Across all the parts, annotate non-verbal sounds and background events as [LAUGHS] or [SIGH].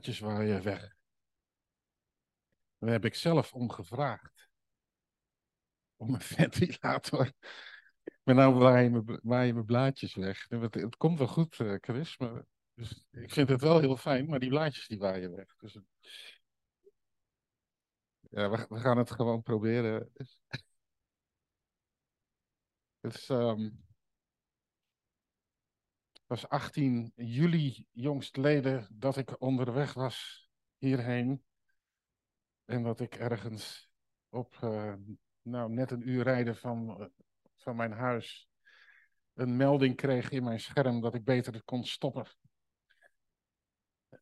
blaadjes waaien weg. Daar heb ik zelf om gevraagd. Om een [LAUGHS] ventilator. Maar nou waaien mijn, blaadjes weg. Het, het komt wel goed, eh, Chris. Maar, dus ik vind het wel heel fijn, maar die blaadjes die waaien weg. Dus, ja, we, gaan het gewoon proberen. Is, um, was 18 juli jongstleden dat ik onderweg was hierheen. En dat ik ergens op, uh, nou, net een uur rijden van, uh, van mijn huis een melding kreeg in mijn scherm dat ik beter kon stoppen.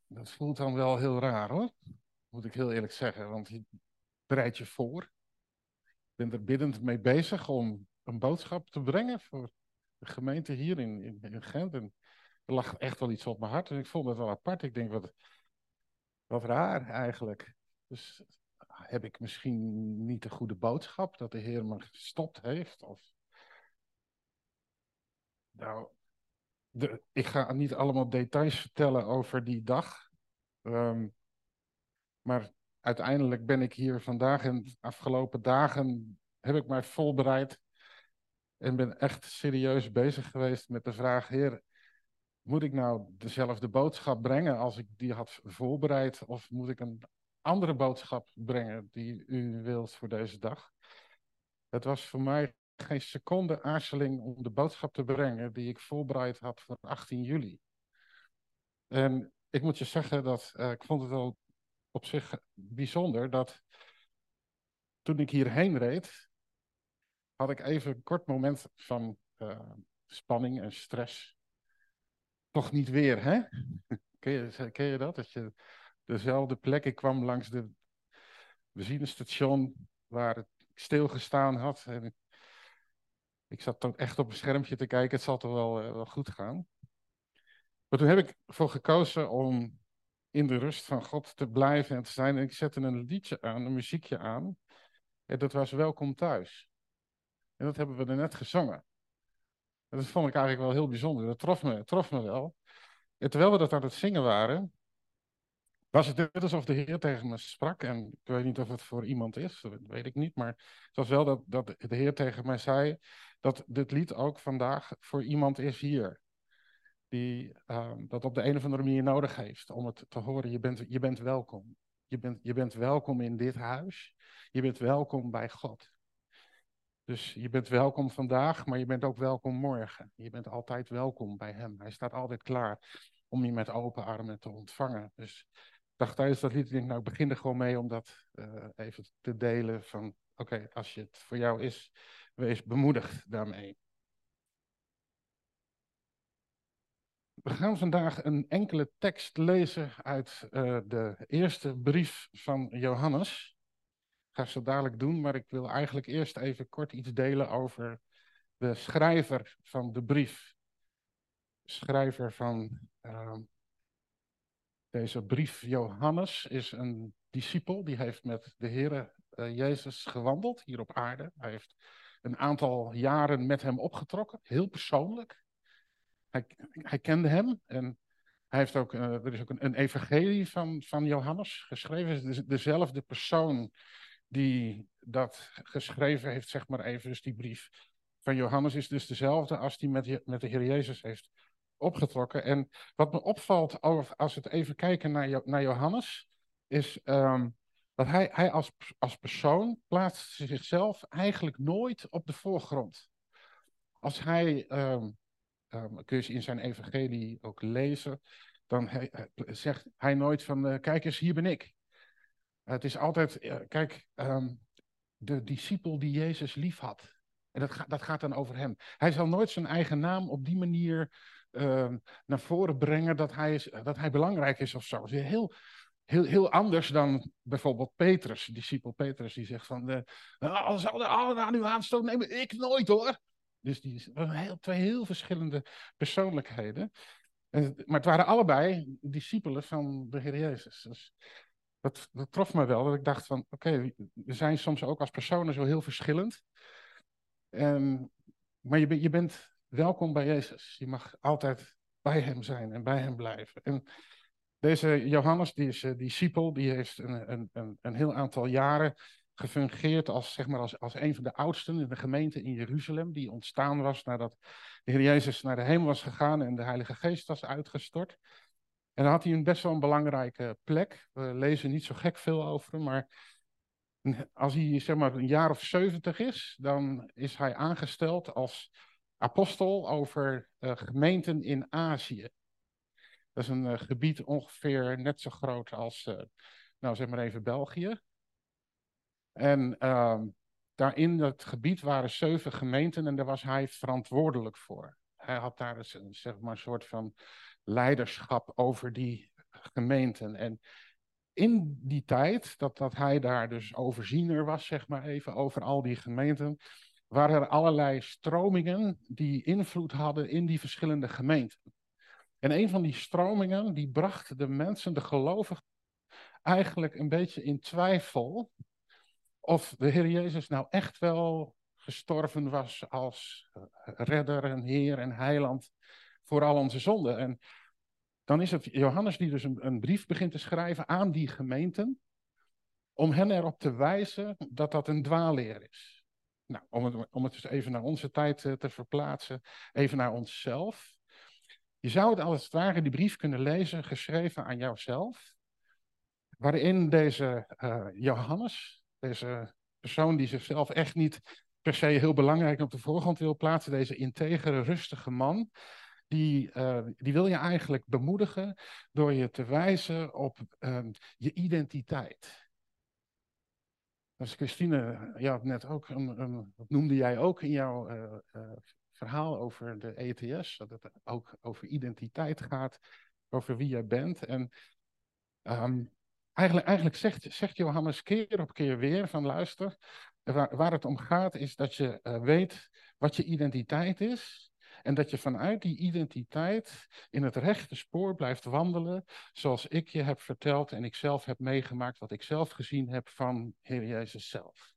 Dat voelt dan wel heel raar hoor, moet ik heel eerlijk zeggen, want je bereidt je voor. Ik ben er biddend mee bezig om een boodschap te brengen voor de gemeente hier in, in, Gent. En er lag echt wel iets op mijn hart. En ik vond het wel apart. Ik denk, wat, wat raar eigenlijk. Dus heb ik misschien niet de goede boodschap dat de Heer me gestopt heeft? Of... Nou, de, ik ga niet allemaal details vertellen over die dag. Um, maar uiteindelijk ben ik hier vandaag en de afgelopen dagen heb ik mij voorbereid en ben echt serieus bezig geweest met de vraag: Heer, moet ik nou dezelfde boodschap brengen als ik die had voorbereid? Of moet ik een andere boodschap brengen die u wilt voor deze dag? Het was voor mij geen seconde aarzeling om de boodschap te brengen die ik voorbereid had voor 18 juli. En ik moet je zeggen dat uh, ik vond het wel op zich bijzonder dat toen ik hierheen reed, had ik even een kort moment van uh, spanning en stress. Toch niet weer, hè? [LAUGHS] ken, je, dat? Dat je dezelfde plek, kwam langs de benzinestation waar het stilgestaan had. En ik, ik zat toch echt op een schermpje te kijken, het zal toch wel, uh, wel goed gaan. Maar toen heb ik voor gekozen om in de rust van God te blijven en te zijn. En ik zette een liedje aan, een muziekje aan. En dat was Welkom thuis. En dat hebben we er net gezongen. En dat vond ik eigenlijk wel heel bijzonder. Dat trof me, trof me wel. En terwijl we dat aan het zingen waren, was het net alsof de Heer tegen me sprak. En ik weet niet of het voor iemand is, dat weet ik niet. Maar het was wel dat, dat de Heer tegen mij zei dat dit lied ook vandaag voor iemand is hier. Die uh, dat op de een of andere manier nodig heeft om het te horen. Je bent, je bent welkom. Je bent, je bent welkom in dit huis. Je bent welkom bij God. Dus je bent welkom vandaag, maar je bent ook welkom morgen. Je bent altijd welkom bij Hem. Hij staat altijd klaar om je met open armen te ontvangen. Dus ik dacht tijdens dat lied, denk, nou, ik begin er gewoon mee om dat uh, even te delen. Van oké, als je het voor jou is, wees bemoedigd daarmee. We gaan vandaag een enkele tekst lezen uit uh, de eerste brief van Johannes ga zo dadelijk doen, maar ik wil eigenlijk eerst even kort iets delen over de schrijver van de brief. Schrijver van uh, deze brief, Johannes, is een discipel. Die heeft met de Heer uh, Jezus gewandeld hier op aarde. Hij heeft een aantal jaren met hem opgetrokken, heel persoonlijk. Hij, hij kende hem en hij heeft ook, uh, er is ook een, een, evangelie van, van Johannes geschreven. Het is dezelfde persoon die dat geschreven heeft, zeg maar even, dus die brief van Johannes is dus dezelfde als die met, met de Heer Jezus heeft opgetrokken. En wat me opvalt, als we het even kijken naar, naar Johannes, is um, dat hij, hij als, als persoon plaatst zichzelf eigenlijk nooit op de voorgrond. Als hij, um, um, kun je in zijn evangelie ook lezen, dan zegt hij nooit van, uh, kijk eens, hier ben ik. Het is altijd, kijk, um, de discipel die Jezus lief had. En dat, dat gaat dan over hem. Hij zal nooit zijn eigen naam op die manier uh, naar voren brengen dat hij, is, dat hij belangrijk is of zo. Is heel, heel, heel anders dan bijvoorbeeld Petrus, discipel Petrus, die zegt van, uh, als alle aan uw aanstoot nemen, ik nooit hoor. Dus die zijn heel, twee heel verschillende persoonlijkheden. En, maar het waren allebei discipelen van de Heer Jezus. Dus dat, trof me wel. Dat ik dacht van, oké, we zijn soms ook als personen zo heel verschillend. En, maar je, je bent welkom bij Jezus. Je mag altijd bij hem zijn en bij hem blijven. En Deze Johannes, die is uh, discipel, die heeft een, een, een, een heel aantal jaren gefungeerd als, zeg maar, als, als een van de oudsten in de gemeente in Jeruzalem, die ontstaan was nadat de Heer Jezus naar de hemel was gegaan en de Heilige Geest was uitgestort. En dan had hij een best wel een belangrijke plek. We lezen niet zo gek veel over hem, maar als hij zeg maar een jaar of zeventig is, dan is hij aangesteld als apostel over uh, gemeenten in Azië. Dat is een uh, gebied ongeveer net zo groot als, uh, nou zeg maar even België. En uh, daar in dat gebied waren zeven gemeenten en daar was hij verantwoordelijk voor. Hij had daar dus een, zeg maar, een soort van leiderschap over die gemeenten. En in die tijd, dat, dat hij daar dus overziener was, zeg maar even, over al die gemeenten, waren er allerlei stromingen die invloed hadden in die verschillende gemeenten. En een van die stromingen, die bracht de mensen, de gelovigen, eigenlijk een beetje in twijfel of de Heer Jezus nou echt wel gestorven was als redder en Heer en Heiland voor al onze zonden. En dan is het Johannes die dus een, een, brief begint te schrijven aan die gemeenten, om hen erop te wijzen dat dat een dwaalleer is. Nou, om het, om het dus even naar onze tijd te, te verplaatsen, even naar onszelf. Je zou het als het ware die brief kunnen lezen, geschreven aan jouzelf, waarin deze uh, Johannes, deze persoon die zichzelf echt niet per se heel belangrijk op de voorgrond wil plaatsen, deze integere, rustige man, die, uh, die wil je eigenlijk bemoedigen door je te wijzen op uh, je identiteit. Dus Christine, je had net ook, een, dat noemde jij ook in jouw uh, verhaal over de ETS, dat het ook over identiteit gaat, over wie jij bent. En um, eigenlijk, eigenlijk zegt, zegt Johannes keer op keer weer van luister, waar, het om gaat is dat je weet wat je identiteit is. En dat je vanuit die identiteit in het rechte spoor blijft wandelen, zoals ik je heb verteld en ik zelf heb meegemaakt, wat ik zelf gezien heb van Heer Jezus zelf.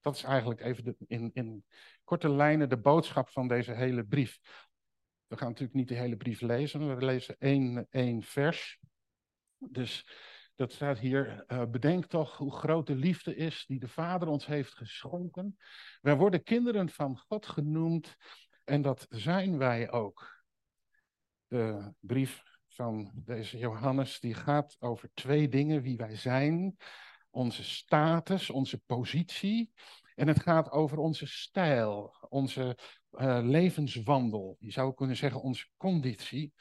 Dat is eigenlijk even de, in, in korte lijnen de boodschap van deze hele brief. We gaan natuurlijk niet de hele brief lezen, we lezen één, één vers. Dus dat staat hier, uh, bedenk toch hoe groot de liefde is die de Vader ons heeft geschonken. Wij worden kinderen van God genoemd en dat zijn wij ook. De brief van deze Johannes die gaat over twee dingen, wie wij zijn, onze status, onze positie. En het gaat over onze stijl, onze uh, levenswandel. Je zou kunnen zeggen onze conditie.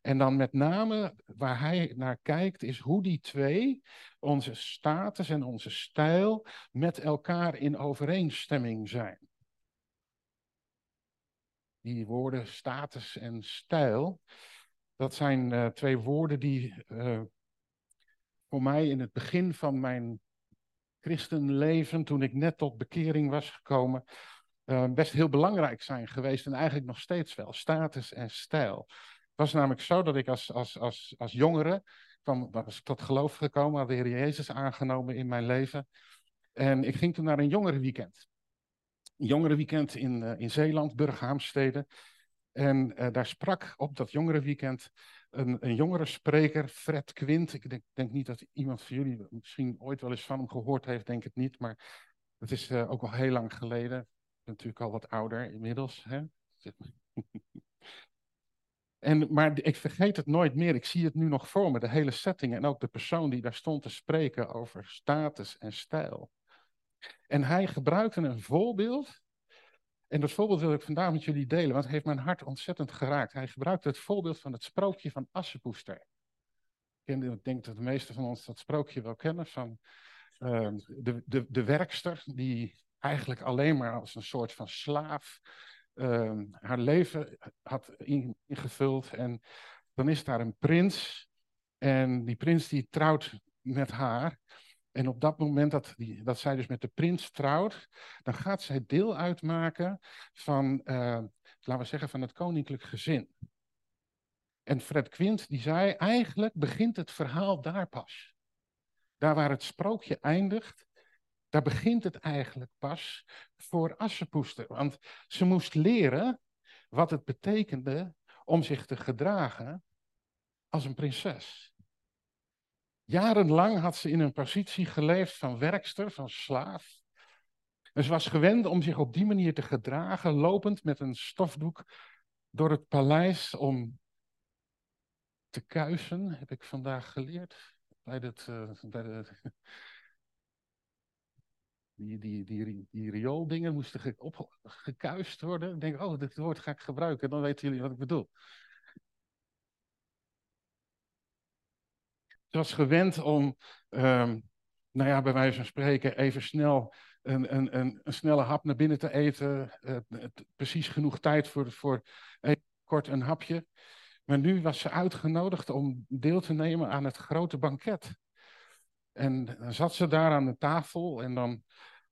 En dan met name waar hij naar kijkt, is hoe die twee, onze status en onze stijl, met elkaar in overeenstemming zijn. Die woorden status en stijl, dat zijn uh, twee woorden die uh, voor mij in het begin van mijn christenleven, toen ik net tot bekering was gekomen, uh, best heel belangrijk zijn geweest en eigenlijk nog steeds wel. Status en stijl. Het was namelijk zo dat ik als, als, als, als jongere, kwam, was tot geloof gekomen, had de Heer Jezus aangenomen in mijn leven. En ik ging toen naar een jongerenweekend. Jongerenweekend in, uh, in Zeeland, Burghaamstede. En uh, daar sprak op dat jongerenweekend een, een jongere spreker, Fred Quint. Ik denk, denk, niet dat iemand van jullie misschien ooit wel eens van hem gehoord heeft, denk het niet. Maar het is uh, ook al heel lang geleden. Natuurlijk al wat ouder inmiddels. Hè? en, maar ik vergeet het nooit meer. Ik zie het nu nog voor me, de hele setting. En ook de persoon die daar stond te spreken over status en stijl. En hij gebruikte een voorbeeld en dat voorbeeld wil ik vandaag met jullie delen, want het heeft mijn hart ontzettend geraakt. Hij gebruikte het voorbeeld van het sprookje van Assepoester. Ik denk dat de meesten van ons dat sprookje wel kennen van uh, de, de, de werkster die eigenlijk alleen maar als een soort van slaaf uh, haar leven had ingevuld. En dan is daar een prins en die prins die trouwt met haar. En op dat moment dat, die, dat zij dus met de prins trouwt, dan gaat zij deel uitmaken van, uh, laten we zeggen, van het koninklijk gezin. En Fred Quint die zei, eigenlijk begint het verhaal daar pas. Daar waar het sprookje eindigt, daar begint het eigenlijk pas voor Assepoester. Want ze moest leren wat het betekende om zich te gedragen als een prinses. Jarenlang had ze in een positie geleefd van werkster, van slaaf. En ze was gewend om zich op die manier te gedragen, lopend met een stofdoek door het paleis om te kuisen, heb ik vandaag geleerd. Bij, het, uh, bij de, die, die, die, die riooldingen moesten gekuist worden. Ik denk, oh, dit woord ga ik gebruiken, dan weten jullie wat ik bedoel. Was gewend om, um, nou ja, bij wijze van spreken, even snel een, een, een, een snelle hap naar binnen te eten. Precies genoeg tijd voor, voor even kort een hapje. Maar nu was ze uitgenodigd om deel te nemen aan het grote banket. En dan zat ze daar aan de tafel en dan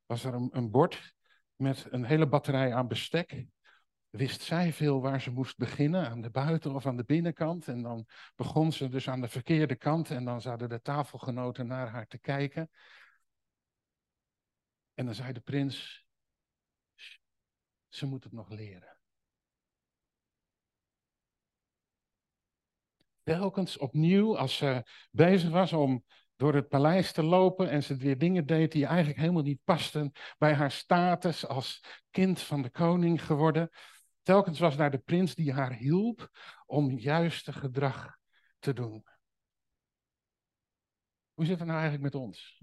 was er een, een bord met een hele batterij aan bestek. Wist zij veel waar ze moest beginnen, aan de buiten- of aan de binnenkant. En dan begon ze dus aan de verkeerde kant en dan zouden de tafelgenoten naar haar te kijken. En dan zei de prins, ze moet het nog leren. Telkens opnieuw, als ze bezig was om door het paleis te lopen en ze weer dingen deed die eigenlijk helemaal niet pasten bij haar status als kind van de koning geworden. Telkens was daar de prins die haar hielp om juiste gedrag te doen. Hoe zit het nou eigenlijk met ons?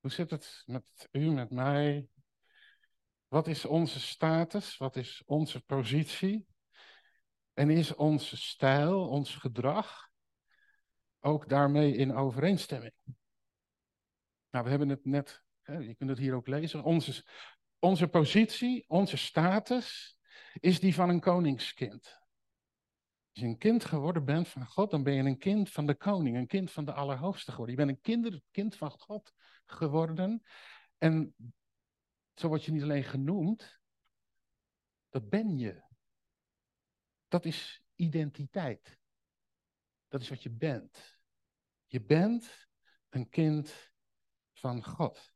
Hoe zit het met u, met mij? Wat is onze status? Wat is onze positie? En is onze stijl, ons gedrag ook daarmee in overeenstemming? Nou, we hebben het net, je kunt het hier ook lezen. Onze, onze positie, onze status is die van een koningskind. Als je een kind geworden bent van God, dan ben je een kind van de koning, een kind van de Allerhoogste geworden. Je bent een kinder, kind van God geworden. En zo word je niet alleen genoemd, dat ben je. Dat is identiteit. Dat is wat je bent. Je bent een kind van God.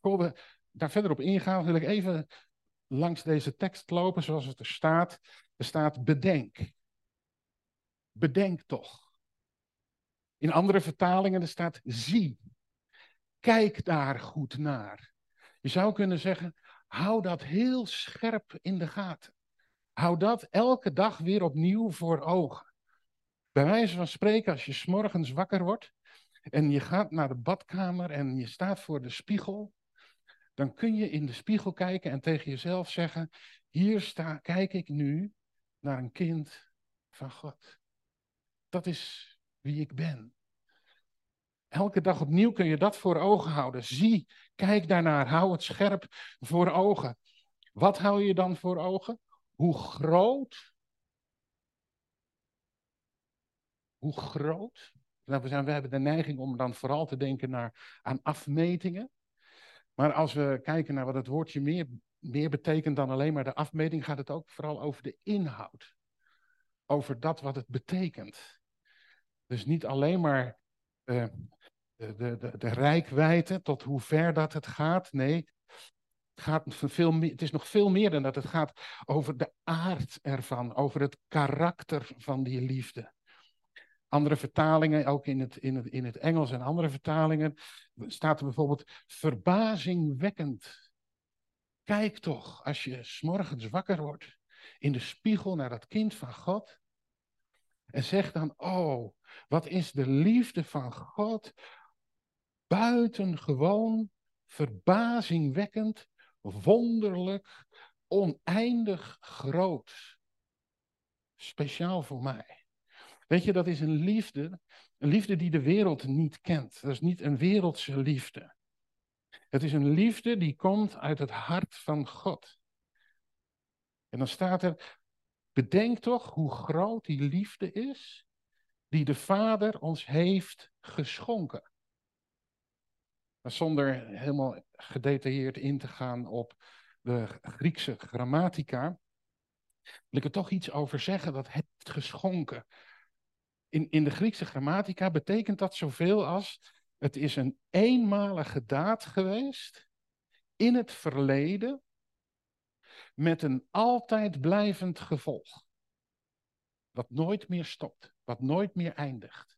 Voor we daar verder op ingaan, wil ik even langs deze tekst lopen zoals het er staat. Er staat bedenk. Bedenk toch. In andere vertalingen er staat zie. Kijk daar goed naar. Je zou kunnen zeggen, hou dat heel scherp in de gaten. Hou dat elke dag weer opnieuw voor ogen. Bij wijze van spreken, als je s'morgens wakker wordt en je gaat naar de badkamer en je staat voor de spiegel, dan kun je in de spiegel kijken en tegen jezelf zeggen: Hier sta, kijk ik nu naar een kind van God. Dat is wie ik ben. Elke dag opnieuw kun je dat voor ogen houden. Zie, kijk daarnaar, hou het scherp voor ogen. Wat hou je dan voor ogen? Hoe groot? Hoe groot? We, zijn, we hebben de neiging om dan vooral te denken naar, aan afmetingen. Maar als we kijken naar wat het woordje meer, meer betekent dan alleen maar de afmeting, gaat het ook vooral over de inhoud. Over dat wat het betekent. Dus niet alleen maar de, de, de, de rijkwijde, tot hoe ver dat het gaat. Nee, het, gaat veel meer, het is nog veel meer dan dat. Het gaat over de aard ervan, over het karakter van die liefde. Andere vertalingen, ook in het, in, het, in het Engels en andere vertalingen, staat er bijvoorbeeld verbazingwekkend. Kijk toch, als je s'morgens wakker wordt, in de spiegel naar dat kind van God. En zeg dan, oh, wat is de liefde van God buitengewoon, verbazingwekkend, wonderlijk, oneindig groot. Speciaal voor mij. Weet je, dat is een liefde, een liefde die de wereld niet kent. Dat is niet een wereldse liefde. Het is een liefde die komt uit het hart van God. En dan staat er, bedenk toch hoe groot die liefde is die de Vader ons heeft geschonken. Zonder helemaal gedetailleerd in te gaan op de Griekse grammatica, wil ik er toch iets over zeggen dat heeft geschonken in, in de Griekse grammatica betekent dat zoveel als het is een eenmalige daad geweest in het verleden met een altijd blijvend gevolg. Wat nooit meer stopt, wat nooit meer eindigt.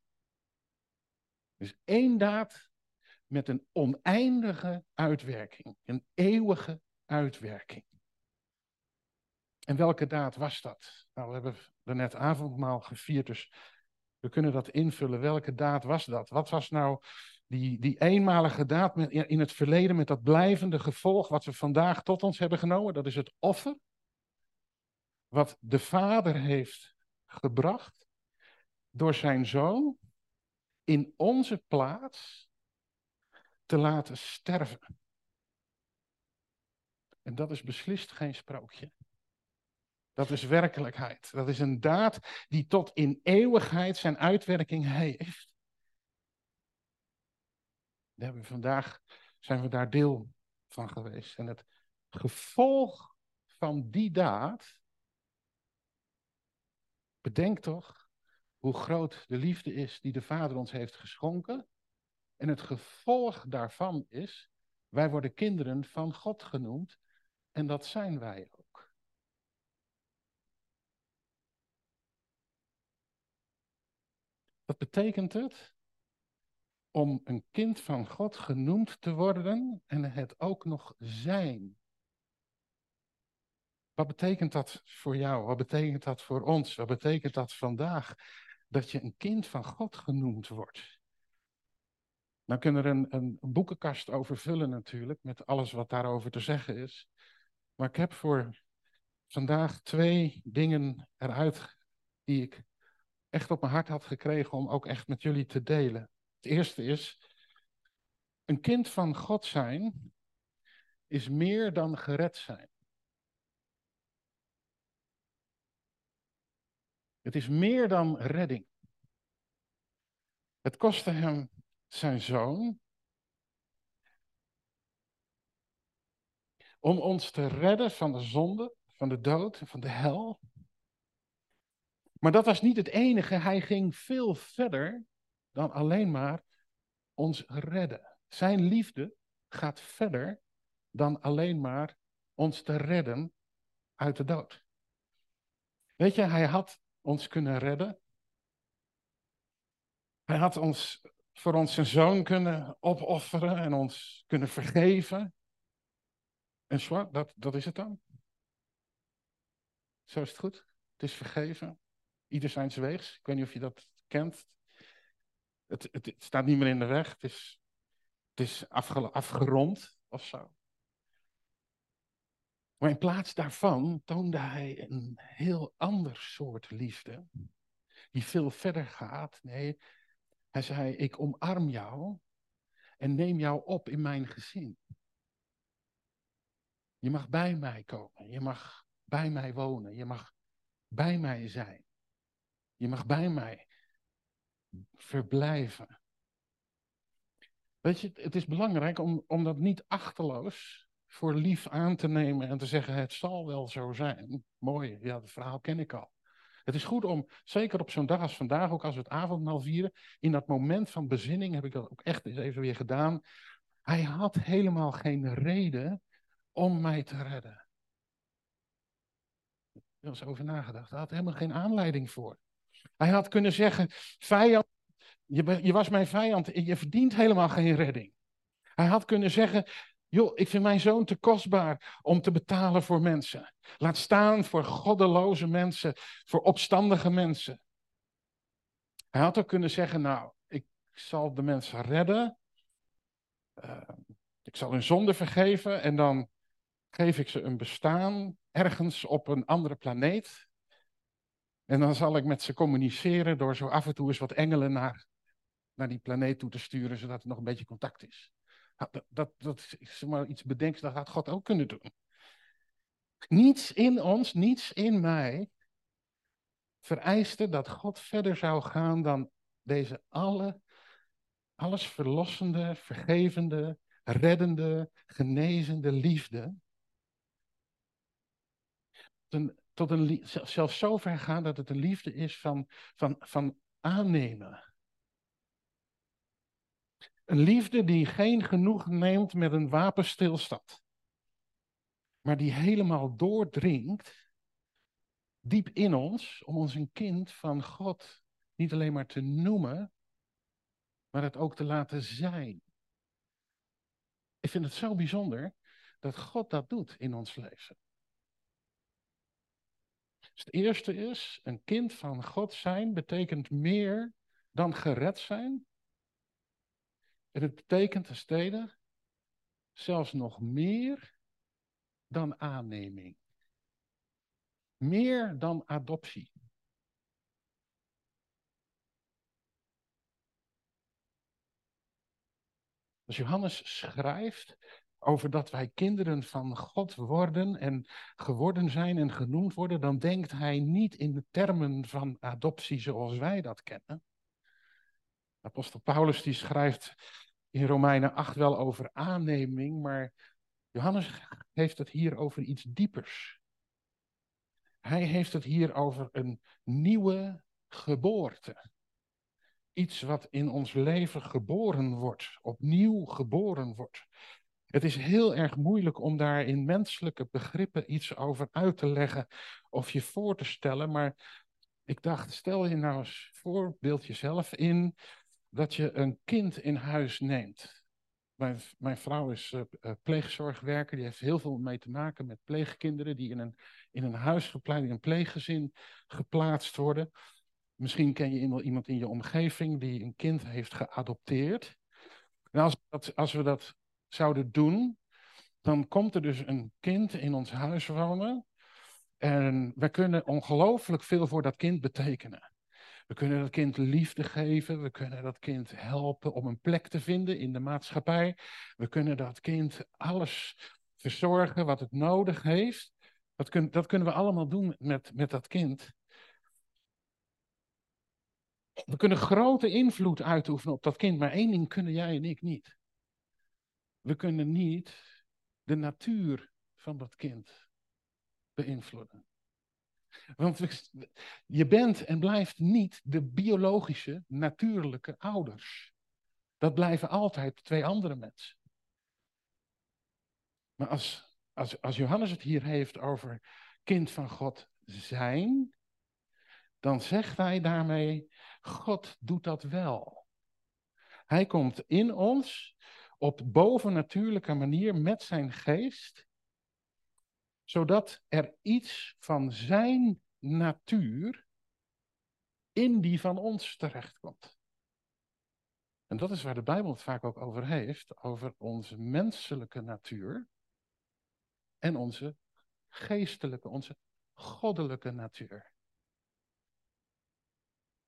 Dus één daad met een oneindige uitwerking, een eeuwige uitwerking. En welke daad was dat? Nou, we hebben er net avondmaal gevierd, dus we kunnen dat invullen. Welke daad was dat? Wat was nou die, die eenmalige daad in het verleden met dat blijvende gevolg wat we vandaag tot ons hebben genomen? Dat is het offer wat de Vader heeft gebracht door zijn zoon in onze plaats te laten sterven. En dat is beslist geen sprookje. Dat is werkelijkheid. Dat is een daad die tot in eeuwigheid zijn uitwerking heeft. Daar hebben we vandaag zijn we daar deel van geweest. En het gevolg van die daad, bedenk toch hoe groot de liefde is die de Vader ons heeft geschonken. En het gevolg daarvan is, wij worden kinderen van God genoemd en dat zijn wij ook. Wat betekent het om een kind van God genoemd te worden en het ook nog zijn? Wat betekent dat voor jou? Wat betekent dat voor ons? Wat betekent dat vandaag? Dat je een kind van God genoemd wordt. Dan kunnen we er een, een boekenkast over vullen natuurlijk, met alles wat daarover te zeggen is. Maar ik heb voor vandaag twee dingen eruit die ik echt op mijn hart had gekregen om ook echt met jullie te delen. Het eerste is, een kind van God zijn is meer dan gered zijn. Het is meer dan redding. Het kostte hem zijn zoon om ons te redden van de zonde, van de dood van de hel. Maar dat was niet het enige. Hij ging veel verder dan alleen maar ons redden. Zijn liefde gaat verder dan alleen maar ons te redden uit de dood. Weet je, hij had ons kunnen redden. Hij had ons voor ons zijn zoon kunnen opofferen en ons kunnen vergeven. En zwart, dat, dat is het dan. Zo is het goed. Het is vergeven. Ieder zijn weegs. Ik weet niet of je dat kent. Het, het, staat niet meer in de weg. Het is, het is afgerond of zo. Maar in plaats daarvan toonde hij een heel ander soort liefde. Die veel verder gaat. Nee, hij zei: Ik omarm jou en neem jou op in mijn gezin. Je mag bij mij komen. Je mag bij mij wonen. Je mag bij mij zijn. Je mag bij mij verblijven. Weet je, het is belangrijk om, om dat niet achterloos voor lief aan te nemen en te zeggen: het zal wel zo zijn. Mooi, ja, het verhaal ken ik al. Het is goed om, zeker op zo'n dag als vandaag, ook als we het avondmaal vieren, in dat moment van bezinning heb ik dat ook echt eens even weer gedaan. Hij had helemaal geen reden om mij te redden. Er eens over nagedacht. Hij had helemaal geen aanleiding voor. Hij had kunnen zeggen, vijand, je, je was mijn vijand je verdient helemaal geen redding. Hij had kunnen zeggen, joh, ik vind mijn zoon te kostbaar om te betalen voor mensen. Laat staan voor goddeloze mensen, voor opstandige mensen. Hij had ook kunnen zeggen, nou, ik zal de mensen redden. Uh, ik zal hun zonde vergeven en dan geef ik ze een bestaan ergens op een andere planeet. En dan zal ik met ze communiceren door zo af en toe eens wat engelen naar, naar die planeet toe te sturen, zodat er nog een beetje contact is. Nou, dat, dat, dat is maar iets bedenks, dat had God ook kunnen doen. Niets in ons, niets in mij vereiste dat God verder zou gaan dan deze alle, alles verlossende, vergevende, reddende, genezende liefde een, tot een, zelfs zo ver gaan dat het een liefde is van, van, van aannemen. Een liefde die geen genoeg neemt met een wapenstilstand, maar die helemaal doordringt diep in ons om ons een kind van God niet alleen maar te noemen, maar het ook te laten zijn. Ik vind het zo bijzonder dat God dat doet in ons leven. Dus het eerste is, een kind van God zijn betekent meer dan gered zijn. En het betekent ten stede zelfs nog meer dan aanneming. Meer dan adoptie. Als Johannes schrijft over dat wij kinderen van God worden en geworden zijn en genoemd worden, dan denkt hij niet in de termen van adoptie zoals wij dat kennen. Apostel Paulus die schrijft in Romeinen 8 wel over aanneming, maar Johannes heeft het hier over iets diepers. Hij heeft het hier over een nieuwe geboorte. Iets wat in ons leven geboren wordt, opnieuw geboren wordt. Het is heel erg moeilijk om daar in menselijke begrippen iets over uit te leggen of je voor te stellen, maar ik dacht, stel je nou eens voor, beeld jezelf in dat je een kind in huis neemt. Mijn, mijn vrouw is uh, pleegzorgwerker, die heeft heel veel mee te maken met pleegkinderen die in een, in een huisgepleid, in een pleeggezin geplaatst worden. Misschien ken je iemand in je omgeving die een kind heeft geadopteerd. En als, als we dat zouden doen, dan komt er dus een kind in ons huis wonen. En we kunnen ongelooflijk veel voor dat kind betekenen. We kunnen dat kind liefde geven. We kunnen dat kind helpen om een plek te vinden in de maatschappij. We kunnen dat kind alles verzorgen wat het nodig heeft. Dat, dat kunnen we allemaal doen met, met dat kind. We kunnen grote invloed uitoefenen op dat kind, maar één ding kunnen jij en ik niet. We kunnen niet de natuur van dat kind beïnvloeden. Want je bent en blijft niet de biologische, natuurlijke ouders. Dat blijven altijd twee andere mensen. Maar als, als, als Johannes het hier heeft over kind van God zijn, dan zegt hij daarmee, God doet dat wel. Hij komt in ons op bovennatuurlijke manier met zijn geest zodat er iets van zijn natuur in die van ons terechtkomt. En dat is waar de Bijbel het vaak ook over heeft, over onze menselijke natuur en onze geestelijke, onze goddelijke natuur.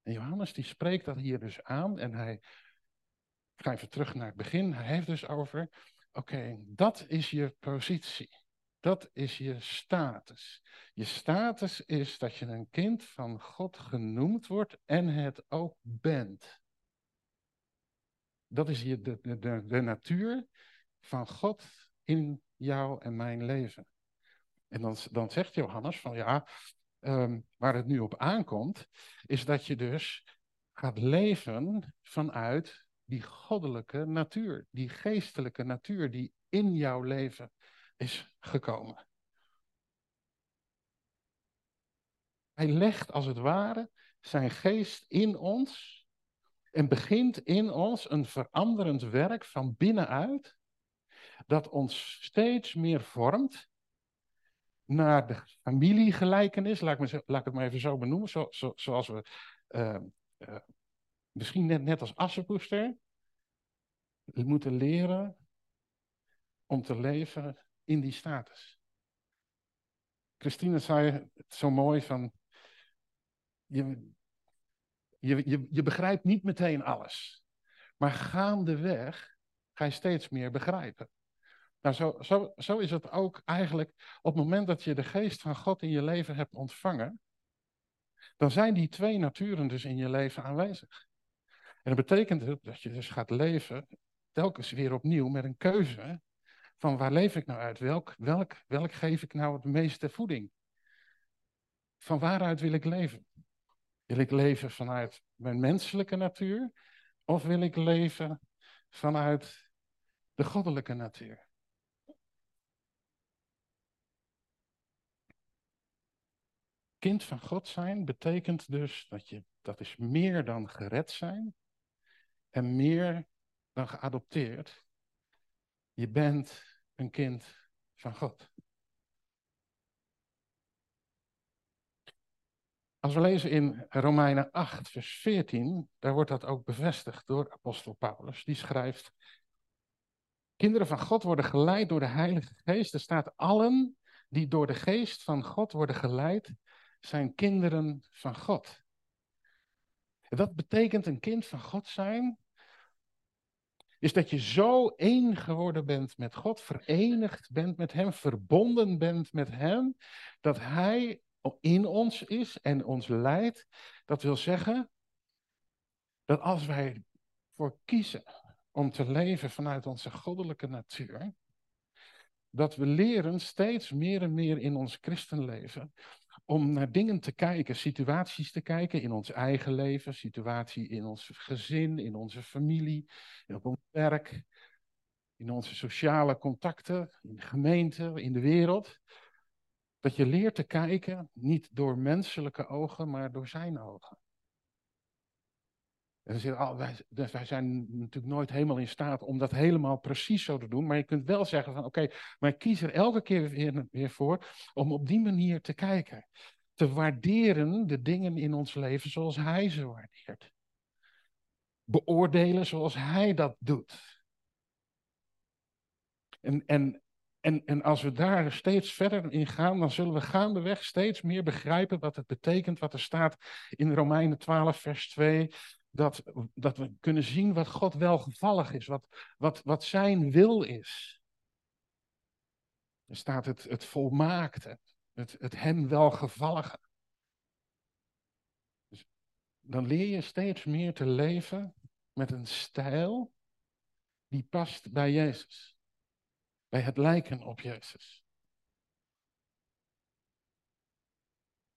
En Johannes die spreekt dat hier dus aan en hij, ga even terug naar het begin, hij heeft dus over, oké, dat is je positie. Dat is je status. Je status is dat je een kind van God genoemd wordt en het ook bent. Dat is je, de, de, de, natuur van God in jou en mijn leven. En dan, dan zegt Johannes van ja, um, waar het nu op aankomt, is dat je dus gaat leven vanuit die goddelijke natuur, die geestelijke natuur die in jouw leven is gekomen. Hij legt als het ware zijn geest in ons en begint in ons een veranderend werk van binnenuit, dat ons steeds meer vormt naar de familiegelijkenis, laat ik, me, laat ik het maar even zo benoemen, zo, zo, zoals we uh, uh, misschien net, net als Assepoester moeten leren om te leven in die status. Christine zei het zo mooi van, je, je, je, je begrijpt niet meteen alles, maar gaandeweg ga je steeds meer begrijpen. Nou, zo, zo, zo is het ook eigenlijk op het moment dat je de geest van God in je leven hebt ontvangen, dan zijn die twee naturen dus in je leven aanwezig. En dat betekent dat je dus gaat leven telkens weer opnieuw met een keuze van waar leef ik nou uit? Welk, welk, welk geef ik nou het meeste voeding? Van waaruit wil ik leven? Wil ik leven vanuit mijn menselijke natuur? Of wil ik leven vanuit de goddelijke natuur? Kind van God zijn betekent dus dat je, dat is meer dan gered zijn en meer dan geadopteerd. Je bent een kind van God. Als we lezen in Romeinen 8, vers 14, daar wordt dat ook bevestigd door apostel Paulus. Die schrijft, kinderen van God worden geleid door de Heilige Geest. Er staat, allen die door de Geest van God worden geleid, zijn kinderen van God. Dat betekent een kind van God zijn, is dat je zo één geworden bent met God, verenigd bent met Hem, verbonden bent met Hem, dat Hij in ons is en ons leidt. Dat wil zeggen dat als wij voor kiezen om te leven vanuit onze goddelijke natuur, dat we leren steeds meer en meer in ons christenleven om naar dingen te kijken, situaties te kijken in ons eigen leven, situatie in ons gezin, in onze familie, op ons werk, in onze sociale contacten, in de gemeente, in de wereld. Dat je leert te kijken niet door menselijke ogen, maar door zijn ogen. En oh, wij, zijn natuurlijk nooit helemaal in staat om dat helemaal precies zo te doen. Maar je kunt wel zeggen van oké, maar ik kies er elke keer weer, weer voor om op die manier te kijken. Te waarderen de dingen in ons leven zoals hij ze waardeert. Beoordelen zoals hij dat doet. En, en en, en als we daar steeds verder in gaan, dan zullen we gaandeweg steeds meer begrijpen wat het betekent, wat er staat in Romeinen 12, vers 2. Dat, dat we kunnen zien wat God welgevallig is, wat, wat, wat zijn wil is. Er staat het, het volmaakte, het, het hem welgevallige. Dus dan leer je steeds meer te leven met een stijl die past bij Jezus bij het lijken op Jezus.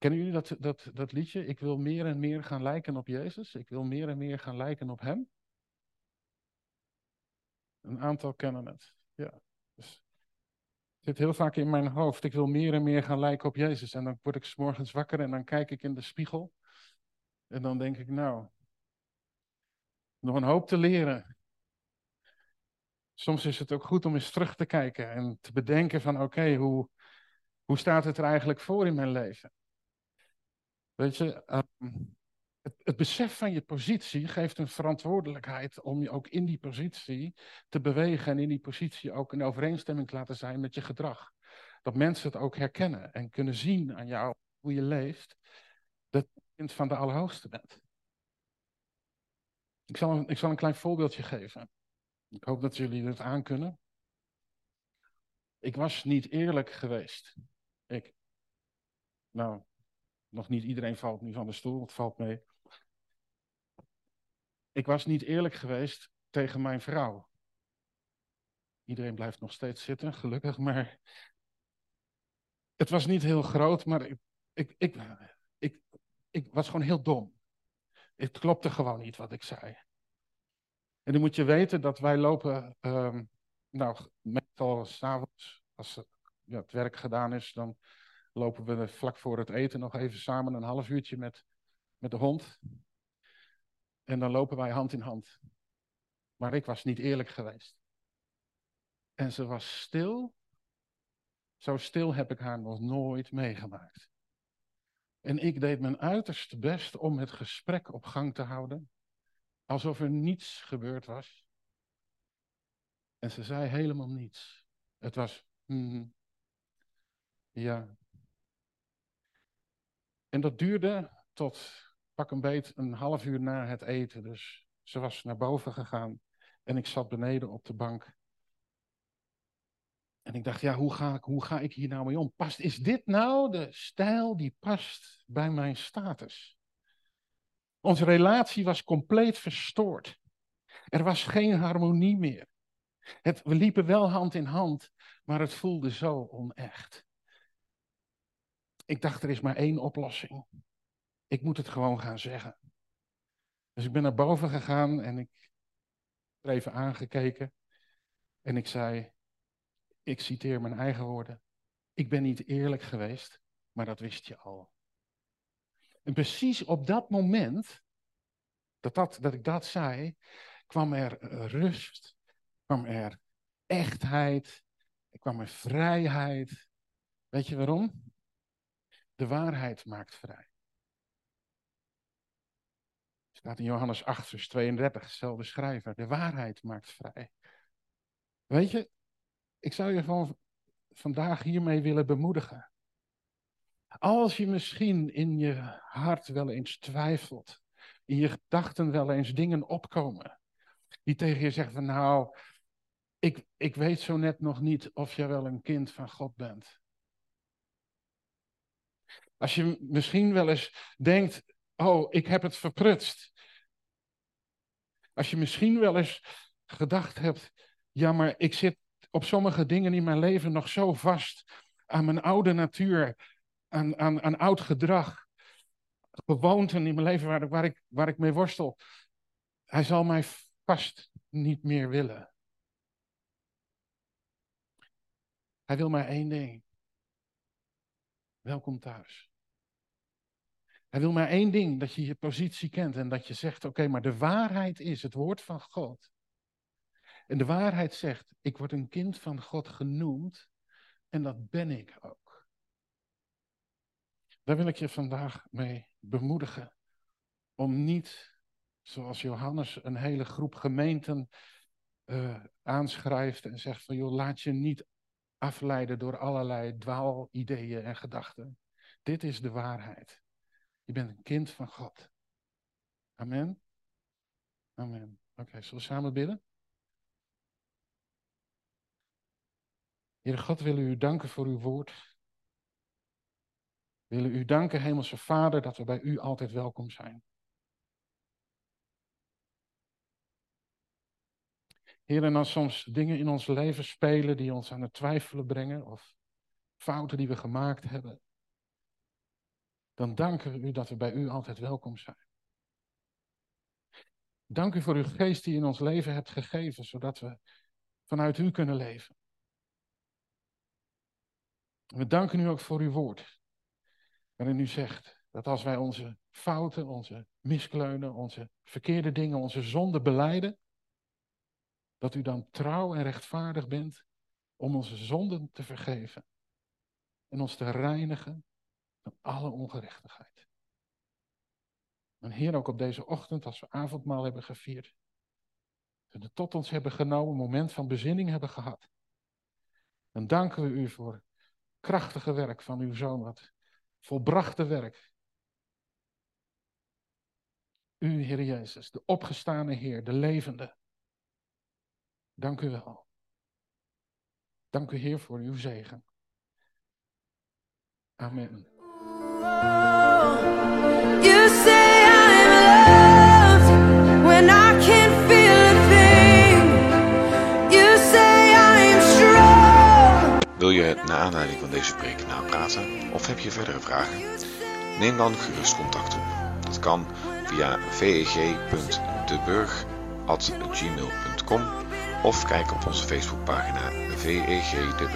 Kennen jullie dat, dat, dat liedje? Ik wil meer en meer gaan lijken op Jezus. Ik wil meer en meer gaan lijken op Hem. Een aantal kennen het. Ja. Dus het zit heel vaak in mijn hoofd. Ik wil meer en meer gaan lijken op Jezus. En dan word ik s morgens wakker en dan kijk ik in de spiegel. En dan denk ik, nou, nog een hoop te leren soms is het ook goed om eens terug te kijken en te bedenken van oké, hoe, hoe staat het er eigenlijk voor in mijn leven? Weet je, ehm, het, besef van je positie geeft een verantwoordelijkheid om je ook in die positie te bewegen en in die positie ook in overeenstemming te laten zijn met je gedrag. Dat mensen het ook herkennen en kunnen zien aan jou hoe je leeft, dat je kind van de Allerhoogste bent. Ik zal, ik zal een klein voorbeeldje geven. Ik hoop dat jullie het aankunnen. Ik was niet eerlijk geweest. Ik. Nou, nog niet iedereen valt nu van de stoel, het valt mee. Ik was niet eerlijk geweest tegen mijn vrouw. Iedereen blijft nog steeds zitten, gelukkig, maar het was niet heel groot, maar ik, ik, ik, ik, was gewoon heel dom. Het klopte gewoon niet wat ik zei. En dan moet je weten dat wij lopen, um, nou, meestal s'avonds, als ja, het werk gedaan is, dan lopen we vlak voor het eten nog even samen een half uurtje met, met de hond. En dan lopen wij hand in hand. Maar ik was niet eerlijk geweest. En ze was stil. Zo stil heb ik haar nog nooit meegemaakt. En ik deed mijn uiterste best om het gesprek op gang te houden. Alsof er niets gebeurd was. En ze zei helemaal niets. Het was, mm, ja. En dat duurde tot pak een beet een half uur na het eten. Dus ze was naar boven gegaan en ik zat beneden op de bank. En ik dacht, ja, hoe ga ik, hoe ga ik hier nou mee om? Past, is dit nou de stijl die past bij mijn status? Onze relatie was compleet verstoord. Er was geen harmonie meer. Het, we liepen wel hand in hand, maar het voelde zo onecht. Ik dacht, er is maar één oplossing. Ik moet het gewoon gaan zeggen. Dus ik ben naar boven gegaan en ik heb even aangekeken. En ik zei, ik citeer mijn eigen woorden. Ik ben niet eerlijk geweest, maar dat wist je al. En precies op dat moment, dat, dat, dat ik dat zei, kwam er rust, kwam er echtheid, kwam er vrijheid. Weet je waarom? De waarheid maakt vrij. Staat in Johannes 8, vers 32, dezelfde schrijver. De waarheid maakt vrij. Weet je, ik zou je van vandaag hiermee willen bemoedigen. Als je misschien in je hart wel eens twijfelt, in je gedachten wel eens dingen opkomen, die tegen je zeggen van nou, ik, ik weet zo net nog niet of je wel een kind van God bent. Als je misschien wel eens denkt, oh, ik heb het verprutst. Als je misschien wel eens gedacht hebt, ja, maar ik zit op sommige dingen in mijn leven nog zo vast aan mijn oude natuur, aan, aan, aan oud gedrag, gewoonten in mijn leven waar, waar, ik, waar ik mee worstel. Hij zal mij vast niet meer willen. Hij wil maar één ding. Welkom thuis. Hij wil maar één ding, dat je je positie kent en dat je zegt, oké, maar de waarheid is het woord van God. En de waarheid zegt, ik word een kind van God genoemd en dat ben ik ook. Daar wil ik je vandaag mee bemoedigen. Om niet, zoals Johannes, een hele groep gemeenten uh, aanschrijft en zegt van joh, laat je niet afleiden door allerlei dwaalideeën en gedachten. Dit is de waarheid. Je bent een kind van God. Amen. Amen. Oké, zullen we samen bidden? Heere God, willen u danken voor uw woord. Willen u danken, Hemelse Vader, dat we bij u altijd welkom zijn. Heer, en als soms dingen in ons leven spelen die ons aan het twijfelen brengen, of fouten die we gemaakt hebben, dan danken we u dat we bij u altijd welkom zijn. Dank u voor uw geest die in ons leven hebt gegeven, zodat we vanuit u kunnen leven. We danken u ook voor uw woord, waarin u zegt dat als wij onze fouten, onze miskleunen, onze verkeerde dingen, onze zonden beleiden, dat u dan trouw en rechtvaardig bent om onze zonden te vergeven en ons te reinigen alle ongerechtigheid. En Heer, ook op deze ochtend, als we avondmaal hebben gevierd, we het tot ons hebben genomen, een moment van bezinning hebben gehad, dan danken we u voor krachtige werk van uw zoon, wat volbrachte werk. U, Heer Jezus, de opgestane Heer, de levende. Dank u wel. Dank u, Heer, voor uw zegen. Amen. Wil je naar aanleiding van deze preek napraten of heb je verdere vragen? Neem dan gerust contact op. Dat kan via veg.deburg.gmail.com of kijk op onze Facebookpagina VEG De